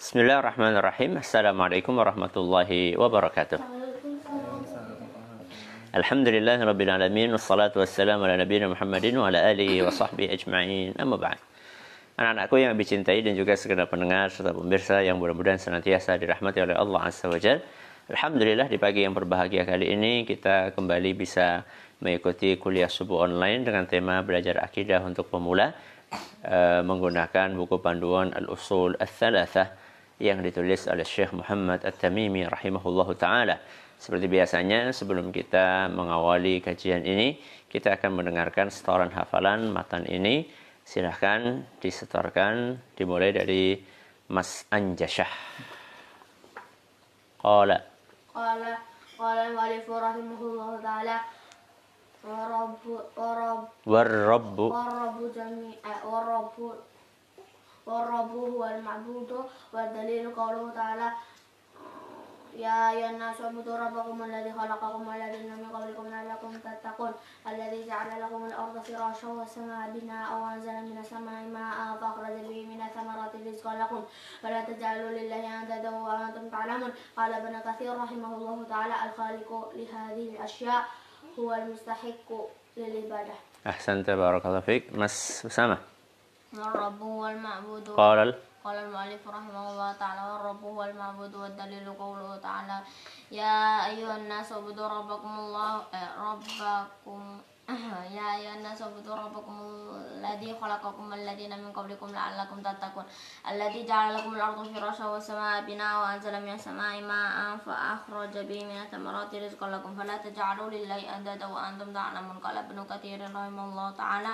Bismillahirrahmanirrahim. Assalamualaikum warahmatullahi wabarakatuh. Alhamdulillah Rabbil Alamin Wassalatu wassalamu ala nabiyina Muhammadin Wa ala alihi wa sahbihi ajma'in Amma ba'd Anak-anakku yang lebih cintai dan juga segenap pendengar serta pemirsa yang mudah-mudahan senantiasa dirahmati oleh Allah Azza wa Jal. Alhamdulillah di pagi yang berbahagia kali ini kita kembali bisa mengikuti kuliah subuh online dengan tema belajar akidah untuk pemula uh, menggunakan buku panduan Al-Usul Al-Thalathah yang ditulis oleh Syekh Muhammad At-Tamimi rahimahullahu taala. Seperti biasanya sebelum kita mengawali kajian ini, kita akan mendengarkan setoran hafalan matan ini. Silahkan disetorkan dimulai dari Mas Anjasyah. Qala Qala qala al-mu'allif rahimahullahu taala wa rabbu wa rabb warabbu wa rabbu jami'a wa rabbu والرب هو المعبود والدليل قوله تعالى يا أيها الناس اعبدوا ربكم الذي خلقكم والذين من قبلكم لعلكم تتقون الذي جعل لكم الأرض فراشا والسماء بناء وأنزل من السماء ماء فأخرج به من الثمرات رزقا لكم فلا تجعلوا لله أندادا وأنتم تعلمون قال ابن كثير رحمه الله تعالى الخالق لهذه الأشياء هو المستحق للعبادة Ahsanta barakallahu fiik. Mas Usama. والرب هو المعبود Qala قال المؤلف رحمه الله تعالى والرب هو المعبود والدليل قوله تعالى يا أيها الناس اعبدوا ربكم الله آه، ربكم يا أيها الناس اعبدوا ربكم الذي خلقكم والذين من قبلكم لعلكم تتقون الذي جعل لكم الأرض فراشا والسماء بناء وأنزل من السماء ماء فأخرج به من الثمرات رزقا لكم فلا تجعلوا لله أندادا وأنتم تعلمون قال ابن كثير رحمه الله تعالى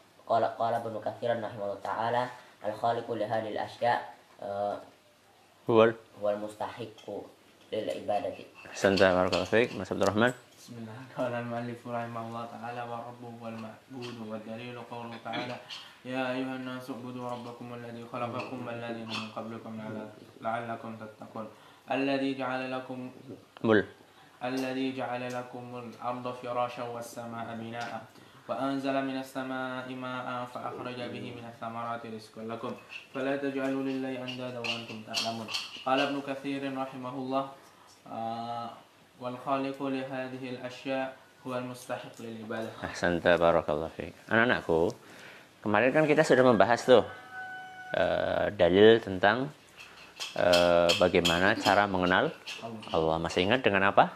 قال قال ابن كثير رحمه الله تعالى الخالق لهذه الأشياء آه، Huwal. هو المستحق للعبادة Ahsanta barakallahu fiik. Mas Abdul Rahman. بسم الله قال المؤلف رحمه الله تعالى والرب هو المعبود والدليل قوله تعالى يا أيها الناس اعبدوا ربكم الذي خلقكم والذين من قبلكم لعل- لعلكم تتقون الذي جعل لكم Mul. الذي جعل لكم الأرض فراشا والسماء بناء وأنزل من السماء ماء فأخرج به من الثمرات رزقا لكم فلا تجعلوا لله أندادا وأنتم تعلمون قال ابن كثير رحمه الله آه والخالق لهذه الأشياء هو المستحق للعبادة Ahsanta barakallahu fiik. Anak-anakku, kemarin kan kita sudah membahas tuh eh, dalil tentang eh, bagaimana cara mengenal Allah. Masih ingat dengan apa?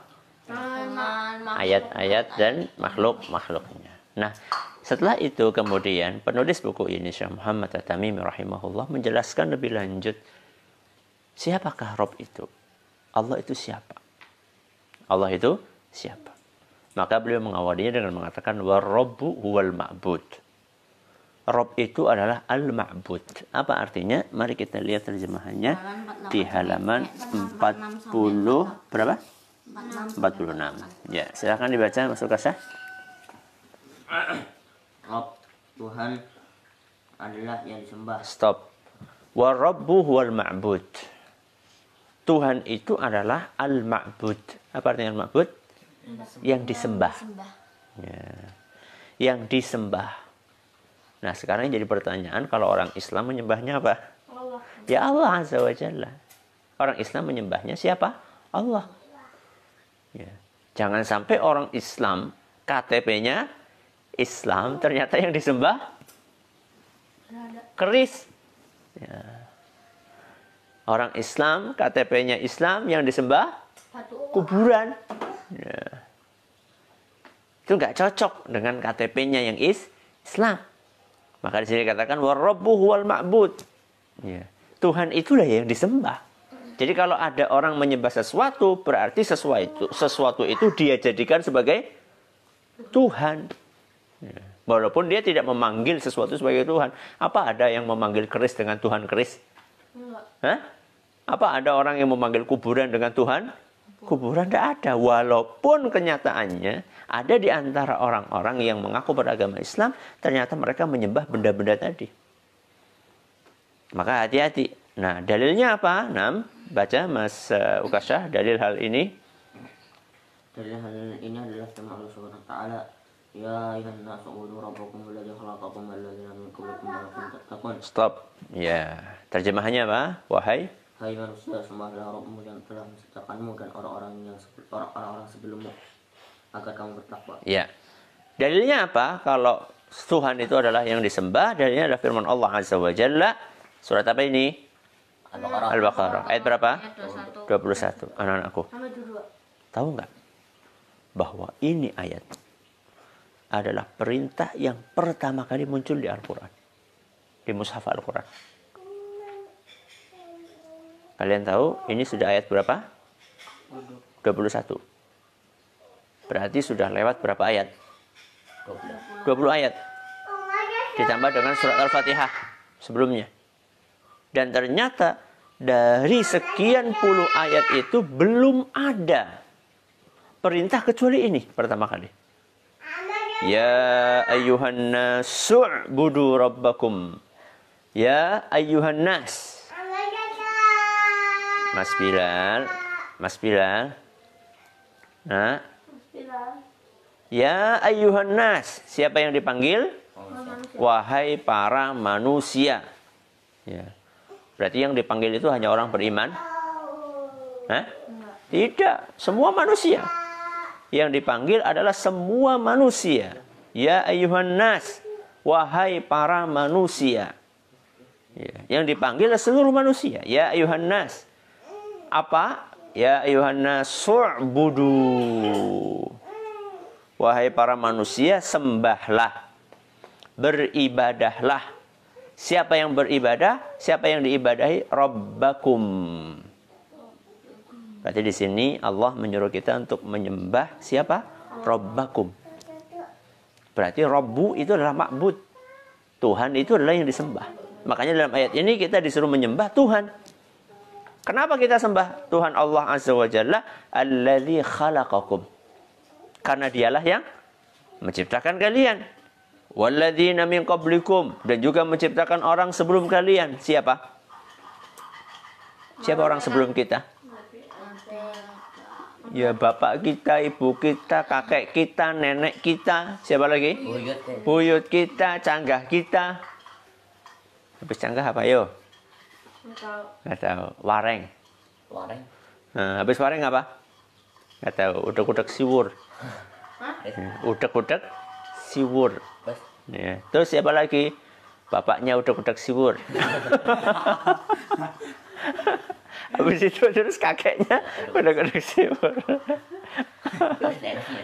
Ayat-ayat dan makhluk-makhluknya. Nah, setelah itu kemudian penulis buku ini Syekh Muhammad At-Tamimi rahimahullah menjelaskan lebih lanjut siapakah Rob itu? Allah itu siapa? Allah itu siapa? Maka beliau mengawalinya dengan mengatakan warabbu huwal ma'bud. Rob itu adalah al-ma'bud. Apa artinya? Mari kita lihat terjemahannya di halaman 40 berapa? 46. Ya, silakan dibaca masuk kasah. Rob Tuhan adalah yang disembah Stop. Warabbu huwal ma'bud. Tuhan itu adalah al-ma'bud. Apa artinya al-ma'bud? Yang disembah. Ya. Yang disembah. Nah, sekarang jadi pertanyaan kalau orang Islam menyembahnya apa? Ya Allah Azza wa Jalla. Orang Islam menyembahnya siapa? Allah. Ya. Jangan sampai orang Islam KTP-nya Islam ternyata yang disembah keris. Ya. Orang Islam KTP-nya Islam yang disembah kuburan. Ya. Itu nggak cocok dengan KTP-nya yang is Islam. Maka di sini dikatakan warabbu huwal ma'bud. Ya. Tuhan itulah yang disembah. Jadi kalau ada orang menyembah sesuatu, berarti sesuatu sesuatu itu dia jadikan sebagai Tuhan. Walaupun dia tidak memanggil sesuatu sebagai Tuhan. Apa ada yang memanggil keris dengan Tuhan keris? Enggak. Hah? Apa ada orang yang memanggil kuburan dengan Tuhan? Kuburan tidak ada. Walaupun kenyataannya ada di antara orang-orang yang mengaku beragama Islam, ternyata mereka menyembah benda-benda tadi. Maka hati-hati. Nah, dalilnya apa? Nam, baca Mas uh, Ukasha dalil hal ini. Dalil hal ini adalah firman Allah Subhanahu wa taala, "Ya ayuhan nasu ubudu rabbakum alladzi khalaqakum walladzina min qablikum la'allakum tattaqun." Stop. Ya, terjemahannya apa? Wahai Hai manusia, sembahlah Rabbmu yang telah menciptakanmu dan orang-orang yang orang-orang sebelummu agar kamu bertakwa. Ya. Dalilnya apa? Kalau Tuhan itu adalah yang disembah, dalilnya adalah firman Allah Azza wa Jalla. Surat apa ini? Al-Baqarah Al-Baqarah. Ayat berapa? Ayat 21. 21. Anak-anakku. Tahu nggak? Bahwa ini ayat adalah perintah yang pertama kali muncul di Al-Quran. Di Mushaf Al-Quran. Kalian tahu ini sudah ayat berapa? 21. Berarti sudah lewat berapa ayat? 20 ayat. Ditambah dengan surat Al-Fatihah sebelumnya. Dan ternyata dari sekian puluh ayat itu belum ada perintah kecuali ini pertama kali. Ya ayyuhan nasu'budu rabbakum. Ya ayyuhan nas. Mas Bilal, Mas Bilal. Nah, Ya ayyuhan nas. Siapa yang dipanggil? Wahai para manusia. Ya. Berarti yang dipanggil itu hanya orang beriman? Hah? Tidak, semua manusia. Yang dipanggil adalah semua manusia. Ya ayyuhan nas. Wahai para manusia. Ya. Yang dipanggil adalah seluruh manusia. Ya ayyuhan nas. Apa? Ya ayyuhan nas su'budu. Wahai para manusia, sembahlah. Beribadahlah. Siapa yang beribadah? Siapa yang diibadahi? Rabbakum. Berarti di sini Allah menyuruh kita untuk menyembah siapa? Rabbakum. Berarti Rabbu itu adalah makbud. Tuhan itu adalah yang disembah. Makanya dalam ayat ini kita disuruh menyembah Tuhan. Kenapa kita sembah Tuhan Allah Azza wa Jalla? Alladzi khalaqakum. Karena dialah yang menciptakan kalian. Walladzina min qablikum dan juga menciptakan orang sebelum kalian. Siapa? Siapa orang sebelum kita? Ya bapak kita, ibu kita, kakek kita, nenek kita. Siapa lagi? Buyut. Buyut kita, canggah kita. Habis canggah apa yo? Nggak tahu. Wareng. Wareng. Nah, habis wareng apa? Nggak tahu. Udek-udek siwur. Ya, Udek-udek siwur. Ya. Terus siapa lagi? Bapaknya udek-udek siwur. Habis itu terus kakeknya. Bas daerahnya.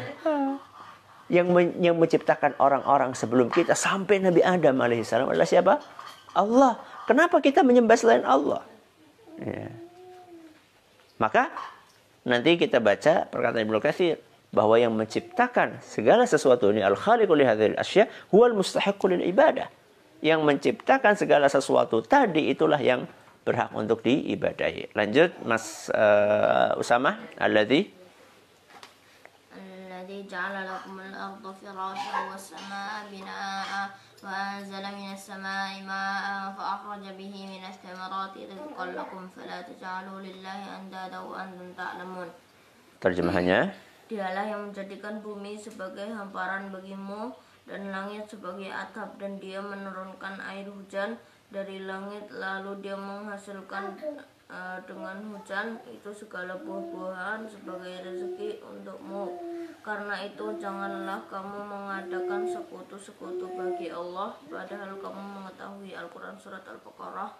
yang men- yang menciptakan orang-orang sebelum kita sampai Nabi Adam alaihissalam adalah siapa? Allah. Kenapa kita menyembah selain Allah? Ya. Maka nanti kita baca perkataan Ibnu Katsir bahwa yang menciptakan segala sesuatu ini al-khaliqu li hadzal asya huwal mustahiqqu lil ibadah. Yang menciptakan segala sesuatu tadi itulah yang berhak untuk diibadahi. Lanjut Mas uh, Usama alladzi alladzi ja'ala lakumul arda firasyan was samaa'a binaa'an wa anzala minas samaa'i maa'an fa akhraja bihi minas thamarati rizqan lakum fala taj'alu lillahi andada wa antum ta'lamun. Terjemahannya Dialah yang menjadikan bumi sebagai hamparan bagimu dan langit sebagai atap dan dia menurunkan air hujan dari langit lalu dia menghasilkan eh, dengan hujan itu segala buah-buahan sebagai rezeki untukmu karena itu janganlah kamu mengadakan sekutu-sekutu bagi Allah padahal kamu mengetahui Al-Quran surat Al-Baqarah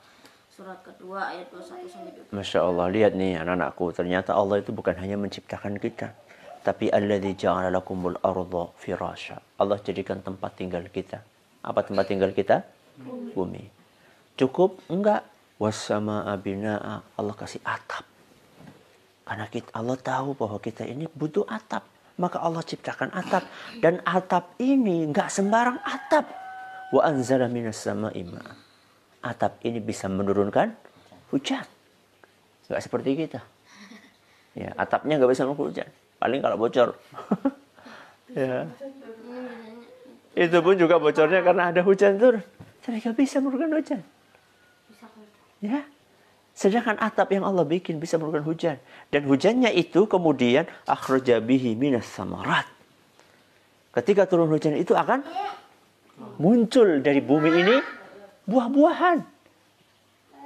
surat kedua ayat 21 sampai 22 Masya Allah, lihat nih anak-anakku. Ternyata Allah itu bukan hanya menciptakan kita. Tapi alladzi ja'ala arda firasha. Allah jadikan tempat tinggal kita. Apa tempat tinggal kita? Bumi. Cukup? Enggak. Wassama abina'a. Allah kasih atap. Karena kita, Allah tahu bahwa kita ini butuh atap. Maka Allah ciptakan atap. Dan atap ini enggak sembarang atap. Wa anzala minas sama'i ma'a. Atap ini bisa menurunkan hujan. Nggak seperti kita. Ya, atapnya nggak bisa mengukur hujan. Paling kalau bocor. ya. Itu pun juga bocornya karena ada hujan turun. Tapi nggak bisa menurunkan hujan. Ya. Sedangkan atap yang Allah bikin bisa menurunkan hujan. Dan hujannya itu kemudian akhraja bihi minas samarat. Ketika turun hujan itu akan muncul dari bumi ini buah-buahan.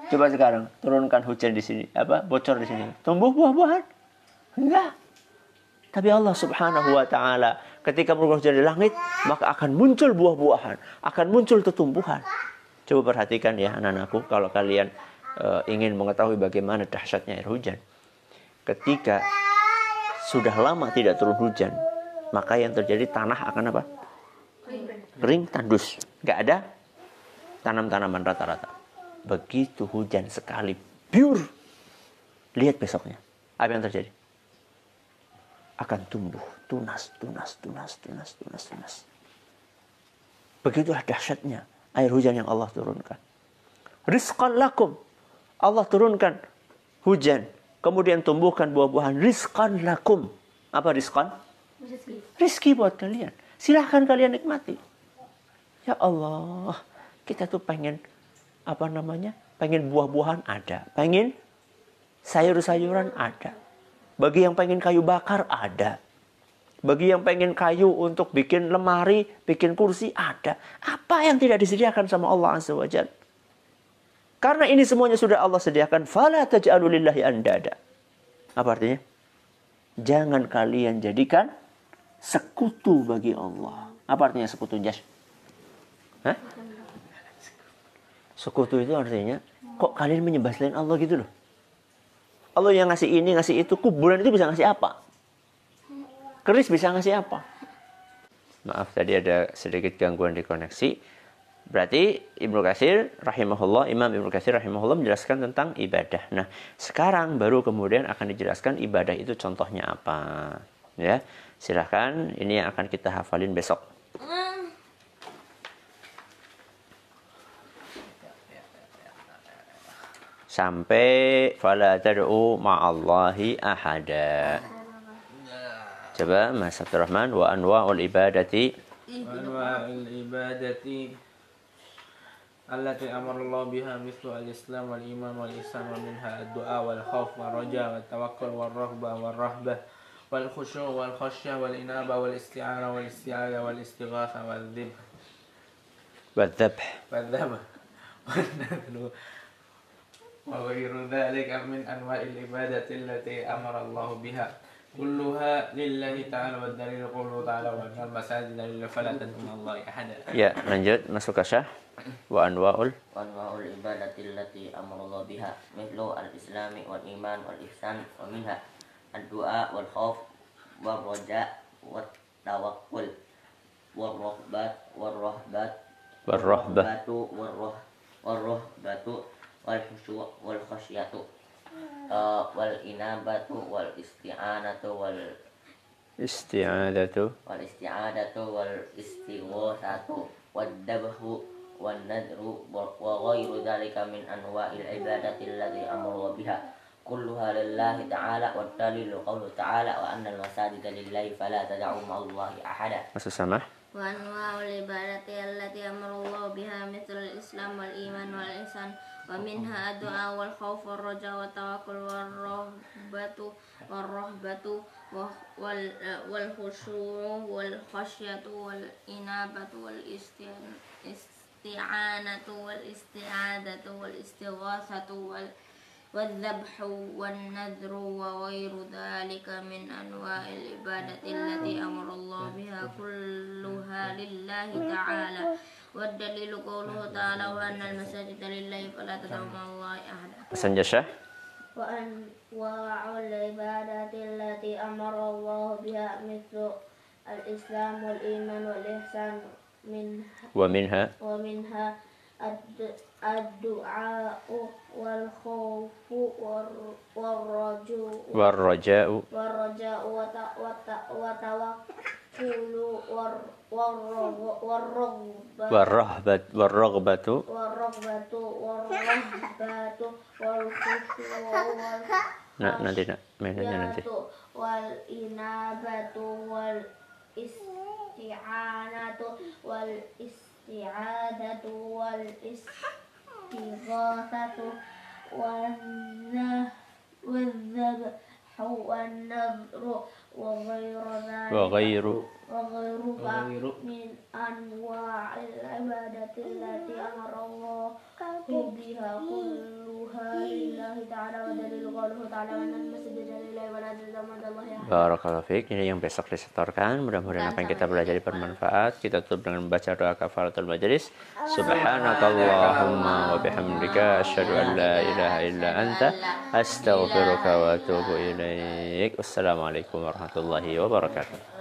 Coba sekarang turunkan hujan di sini, apa bocor di sini. Tumbuh buah-buahan? Enggak. Tapi Allah Subhanahu wa taala ketika menurunkan hujan di langit, maka akan muncul buah-buahan, akan muncul tumbuhan. Coba perhatikan ya anak-anakku kalau kalian uh, ingin mengetahui bagaimana dahsyatnya air hujan. Ketika sudah lama tidak turun hujan, maka yang terjadi tanah akan apa? Kering tandus. Nggak ada tanam-tanaman rata-rata. Begitu hujan sekali, pure. Lihat besoknya. Apa yang terjadi? Akan tumbuh, tunas, tunas, tunas, tunas, tunas, tunas. Begitulah dahsyatnya air hujan yang Allah turunkan. Rizqan lakum. Allah turunkan hujan. Kemudian tumbuhkan buah-buahan. Rizqan lakum. Apa rizqan? Rizki buat kalian. Silahkan kalian nikmati. Ya Allah. Kita tuh pengen apa namanya? Pengen buah-buahan ada. Pengen sayur-sayuran ada. Bagi yang pengen kayu bakar ada. Bagi yang pengen kayu untuk bikin lemari, bikin kursi, ada. Apa yang tidak disediakan sama Allah Azza wa Jal? Karena ini semuanya sudah Allah sediakan. Fala taj'alu lillahi andada. Apa artinya? Jangan kalian jadikan sekutu bagi Allah. Apa artinya sekutu jas? Hah? Sekutu itu artinya, kok kalian menyembah Allah gitu loh? Allah yang ngasih ini, ngasih itu, kuburan itu bisa ngasih apa? Keris bisa ngasih apa? Maaf tadi ada sedikit gangguan di koneksi. Berarti Ibnu Katsir rahimahullah, Imam Ibnu Katsir rahimahullah menjelaskan tentang ibadah. Nah, sekarang baru kemudian akan dijelaskan ibadah itu contohnya apa. Ya, silahkan ini yang akan kita hafalin besok. Sampai fala tad'u ma'allahi ahada. Coba Mas Abdurrahman wa anwa'ul ibadati. وأنواع العبادة التي أمر الله بها مثل الإسلام والإيمان والإحسان ومنها الدعاء والخوف والرجاء والتوكل والرغبة والرهبة والخشوع والخشية والإنابة والاستعانة والاستعاذة والاستغاثة والذبح. والذبح والنذر وغير ذلك من أنواع العبادة التي أمر الله بها kulluha lillahi ta'ala wa dalil qulu ta'ala wa annal masajid lillahi fala Allah. Ya, lanjut. Masuk ke wa anwa'ul? Wa anwa'ul ibadati allati biha. Mithlu al-islami wal iman wal ihsan wa minha ad-du'a wal wa wa wa wa wa wa Eh, wal inabatu wal isti'anatu wal isti'adatu wal isti'adatu wal istighosatu wad dabhu wan nadru wa ghairu dzalika min anwa'il ibadati allati amara biha. Kulluha lillahi ta'ala wa dalilu qawlu ta'ala wa anna al-masajida lillahi fala tad'u ma'allahi ahada. Masa sama? Wa anwa'ul ibadati allati amara Allah biha mithlul islam wal iman wal ihsan. ومنها الدعاء والخوف والرجاء والتوكل والرهبة وال- والخشوع والخشية والإنابة والاستعانة والإستعادة والإستغاثة وال والذبح والنذر وغير ذلك من أنواع العبادة التي أمر الله بها كلها لله تعالى. والدليل قوله تعالى وأن المساجد لله فلا تدعوا مع الله أحدا Pesan syah. وأنواع العبادة التي أمر الله بها مثل الإسلام والإيمان والإحسان منها Wa minha ومنها الد- الدعاء والخوف والر- والرجوع warraja'u والرجاء وت- وت- وتوكل والر- والرغ- والرغبة والرهبة والرغبة والرغبة والرهبة والخشوع nah, nanti nak mainannya nanti والخشية والإنابة والاستعانة والاستعادة والاستغاثة والذه- والذبح والنذر وغير ذلك وغير وغيرها وغير من أنواع العبادة التي أمر الله بها كلها لله تعالى ودليل قوله تعالى وأن المسجد Barakallahu fiik. Ini yang besok disetorkan. Mudah-mudahan apa yang kita pelajari bermanfaat. Kita tutup dengan membaca doa kafaratul majelis. Subhanakallahumma wa bihamdika asyhadu an la ilaha illa anta astaghfiruka wa atubu ilaik. Wassalamualaikum warahmatullahi wabarakatuh.